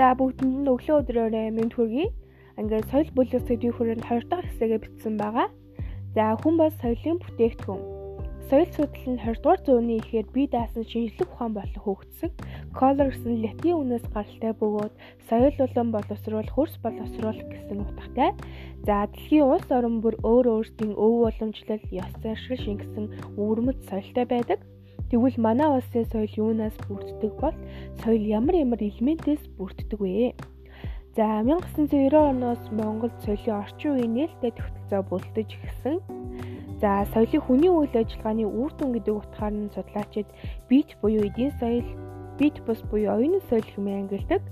За бүгдэнд нь өглөө өдрөөрөө мэнд хүргэе. Ингээд соёл бүлэг сэдвийн хүрээнд 2 дахь хэсэгээ бичсэн байгаа. За хүн бас соёлын бүтээгдэхүүн. Соёл судлал нь 20 дугаар зууны ихээр бие даасан шинжлэх ухаан болон хөгжсөн. Color гэсэн латин үнээс гаралтай бөгөөд соёл болон боловсруул, хөрс боловсруул гэсэн утгатай. За дэлхийн улс орон бүр өөр өөрсдийн өв боломжлол, ёс заншил шингэсэн өвөрмөц соёлтой байдаг. Тэгвэл манай улсын соёл юунаас бүрддэг бол соёл ямар ямар элементээс бүрддэг вэ? За 1990 оноос Монголд соёлын орчин үеийн нээлттэй тогтолцоо бүрдэж эхэлсэн. За соёлын хүний үйл ажиллагааны үр дүн гэдэг утгаар нь судлаачид бит буюу эдийн соёл, бит бус буюу оюуны соёл хэмээн ангилдаг.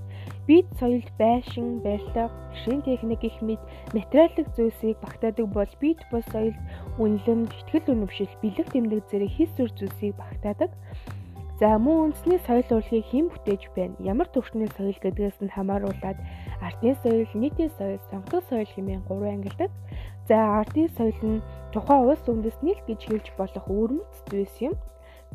Бид соёлд байшин, барилга, машин техник гэх мэт материалын зүйлсийг багтаадаг бол бид бус соёлд үнэлэмж, ихтгэл үнэмшил, бэлэг тэмдэг зэрэг хис зүйр зүйлсийг багтаадаг. За мөн үндэсний соёл урлагийг хэн бүтээж байна? Ямар төвчний соёл гэдгээс нь хамааруулаад ардын соёл, нийтийн соёл, сонгодог соёл хэмээн гурван ангилдаг. За ардын соёл нь тухайн улс үндэсний л гэж хэлж болох өвөрмөц зүйлс юм.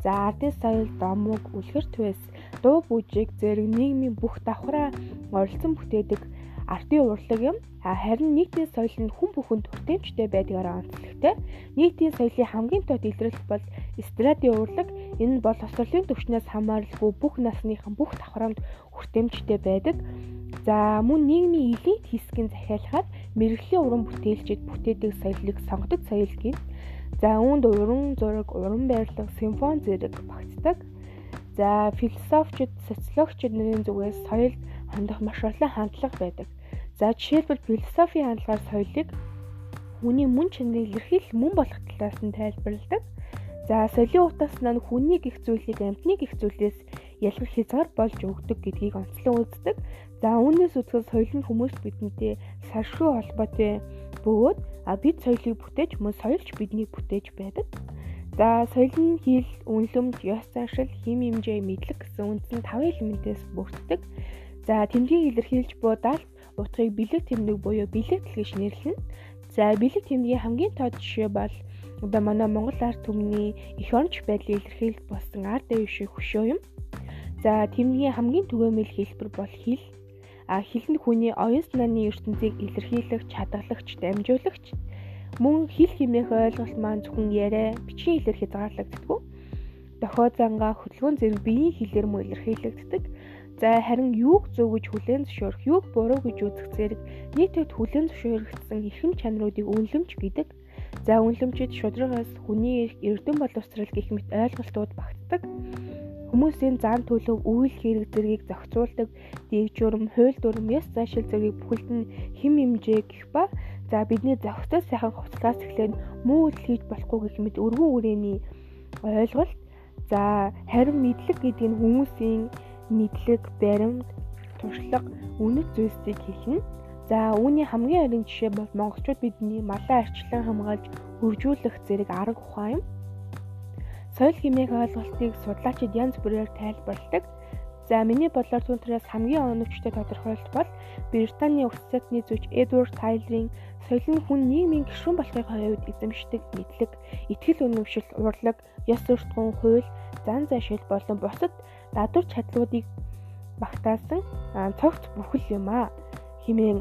За ардын соёл, домог, үлгэр твэс, дуу бүжиг зэрэг нийгмийн бүх давхраа оролцсон бүтээдэг ардын урлаг юм. Харин нийтийн соёл нь хүн бүхэнд хүртээмжтэй байдгаараа онцлогтой. Нийтийн соёлын хамгийн тод илрэл бол эстрадын урлаг. Энэ нь бол хослолын төвчнөөс хамааралгүй бүх насныхан бүх давхраамд хүртээмжтэй байдаг. За мөн нийгмийн элит хэсгийн захиалахад мэрэгжлийн уран бүтээлчид бүтээдэг соёлыг сонгодог соёл гин. За үүнд уран зураг, уран барилга, симфони зэрэг багтдаг. За философичд, социологчид нарын зүгээс соёлд хандах маш олон хандлага байдаг. За жишээлбэл философийн хандлагаар соёлыг хүний мөн чанарыг илэрхийлэх мөн болох талаас нь тайлбарладаг. За соёлын утаснаа нь хүний гих зүйлийг амьтны гих зүйлээс ялгах хязгаар болж өгдөг гэдгийг онцлон үздэг. За үүнээс үзэхэд соёл нь хүмүүст бидэнтэй саршгүй холбоотой бөгөөд а бид соёлыг бүтээж мөн соёлч биднийг бүтээж байдаг. За соёл нь хэл, үнэлэмж, ёс заншил, хим хэмжээ, мэдлэг гэсэн үндсэн 5 элементээс бүрддэг. За тэмдгийг илэрхийлж буй даалт утгыг бэлэг тэмдэг буюу бэлэгдэл гэж нэрлэнэ. За бэлэг тэмдгийн хамгийн тод жишээ бол одоо манай Монгол ард түмний эх оронч байдлыг илэрхийлж болсон ард дэв шиг хөшөө юм. За тэмдгийн хамгийн түгээмэл хэлбэр бол хэл. Нь хүний оюун санааны ертөнцийг илэрхийлэх чадгалагч, дамжуулагч Мөн хэл хэмээх ойлголт маань зөвхөн яриа, бичгийн хэлээр хязгаарлагддаг. Дохио зангаа, хөдөлгөөн зэрэг биеийн хэлээр мөн илэрхийлэгддэг. За харин юуг зөв гэж хүлээн зөвшөөрөх, юуг буруу гэж үзэх зэрэг нийтэд хүлээн зөвшөөрөгдсөн эрхэм чанаруудыг үнэлэмж гэдэг. За үнэлэмжид шударгаас хүний эрх, эрдэм боловсрал гэх мэт ойлголтууд багтдаг. Хүмүүсийн зан төлөв, үйл хэрэг зэргийг зохицуулдаг дэг журам, хууль дүрм, ёс заншил зэргийг бүхэлд нь хэм хэмжээ гэх ба За бидний зохистой сайхан хувцлаас эхлээд муу үйл хийж болохгүй гэх мэт өргөн үрээний ойлголт. За харин мэдлэг гэдэг нь хүмүүсийн мэдлэг, баримт, туршлага, үнэт зүйлсийг хэлнэ. За үүний хамгийн орчин жишээ бол монголчууд бидний малаа арчлан хамгаалж хөгжүүлэх зэрэг арга ухаан юм. Соёл хэмээх ойлголтыг судлаачид янз бүрээр тайлбарладаг. За миний бодлоор түүнээс хамгийн оновчтой тодорхойлолт бол Британий засгийн зүйч Эдвард Тайлерийн соёл нь хүн нийгмийн гишүүн болохын хувьд эзэмшдэг мэдлэг, итгэл үнэмшил, урлаг, ёс суртахуун, хууль, зан заншил болон бусад дадлуур чадлуудыг багтаасан цогц бүхэл юм а хэмээн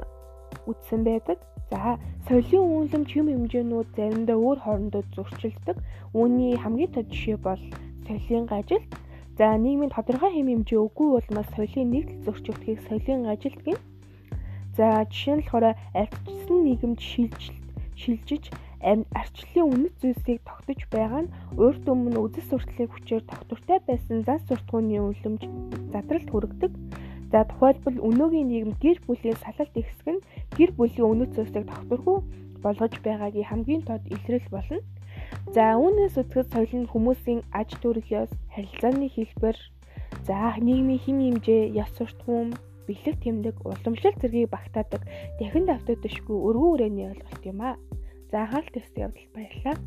үздсэн байдаг. За соёлын үнэлэмж юм хэмжээнүүд заримдаа өөр хоорондоо зөрчилдөг. Үүний хамгийн тод жишээ бол соёлын ажилт За нийгмийн тодорхой хэм хэмжээ үгүй улмаас соёлын нэгдэл зөрчигдөхийг соёлын ажилт гин. За жишээ нь болохоор ардчилсан нийгэмд шилжилт шилжиж арчлалын үнэт зүйлсийг тогтож байгаа нь урд өмнө үзэл сурталын хүчээр тогтвортой байсан зан суртахууны үлэмж задралт хүргэдэг. За тухайлбал өнөөгийн нийгэмд гэр бүлийн салалт ихсэг нь гэр бүлийн үнэт зүйлсийг тогтворгүй болгож байгаагийн хамгийн тод илрэл болно. За үүнээс үзэхэд соёл нь хүмүүсийн аж төрхиос харилцааны хэлбэр, за нийгмийн хэм хэмжээ, ёс суртахуун, бэлэг тэмдэг, уламжлалт зэргийг багтаадаг дахин давтагдашгүй өргөн үрээний ойлголт юм а. За анхаарал тавьсан явдалд баярлалаа.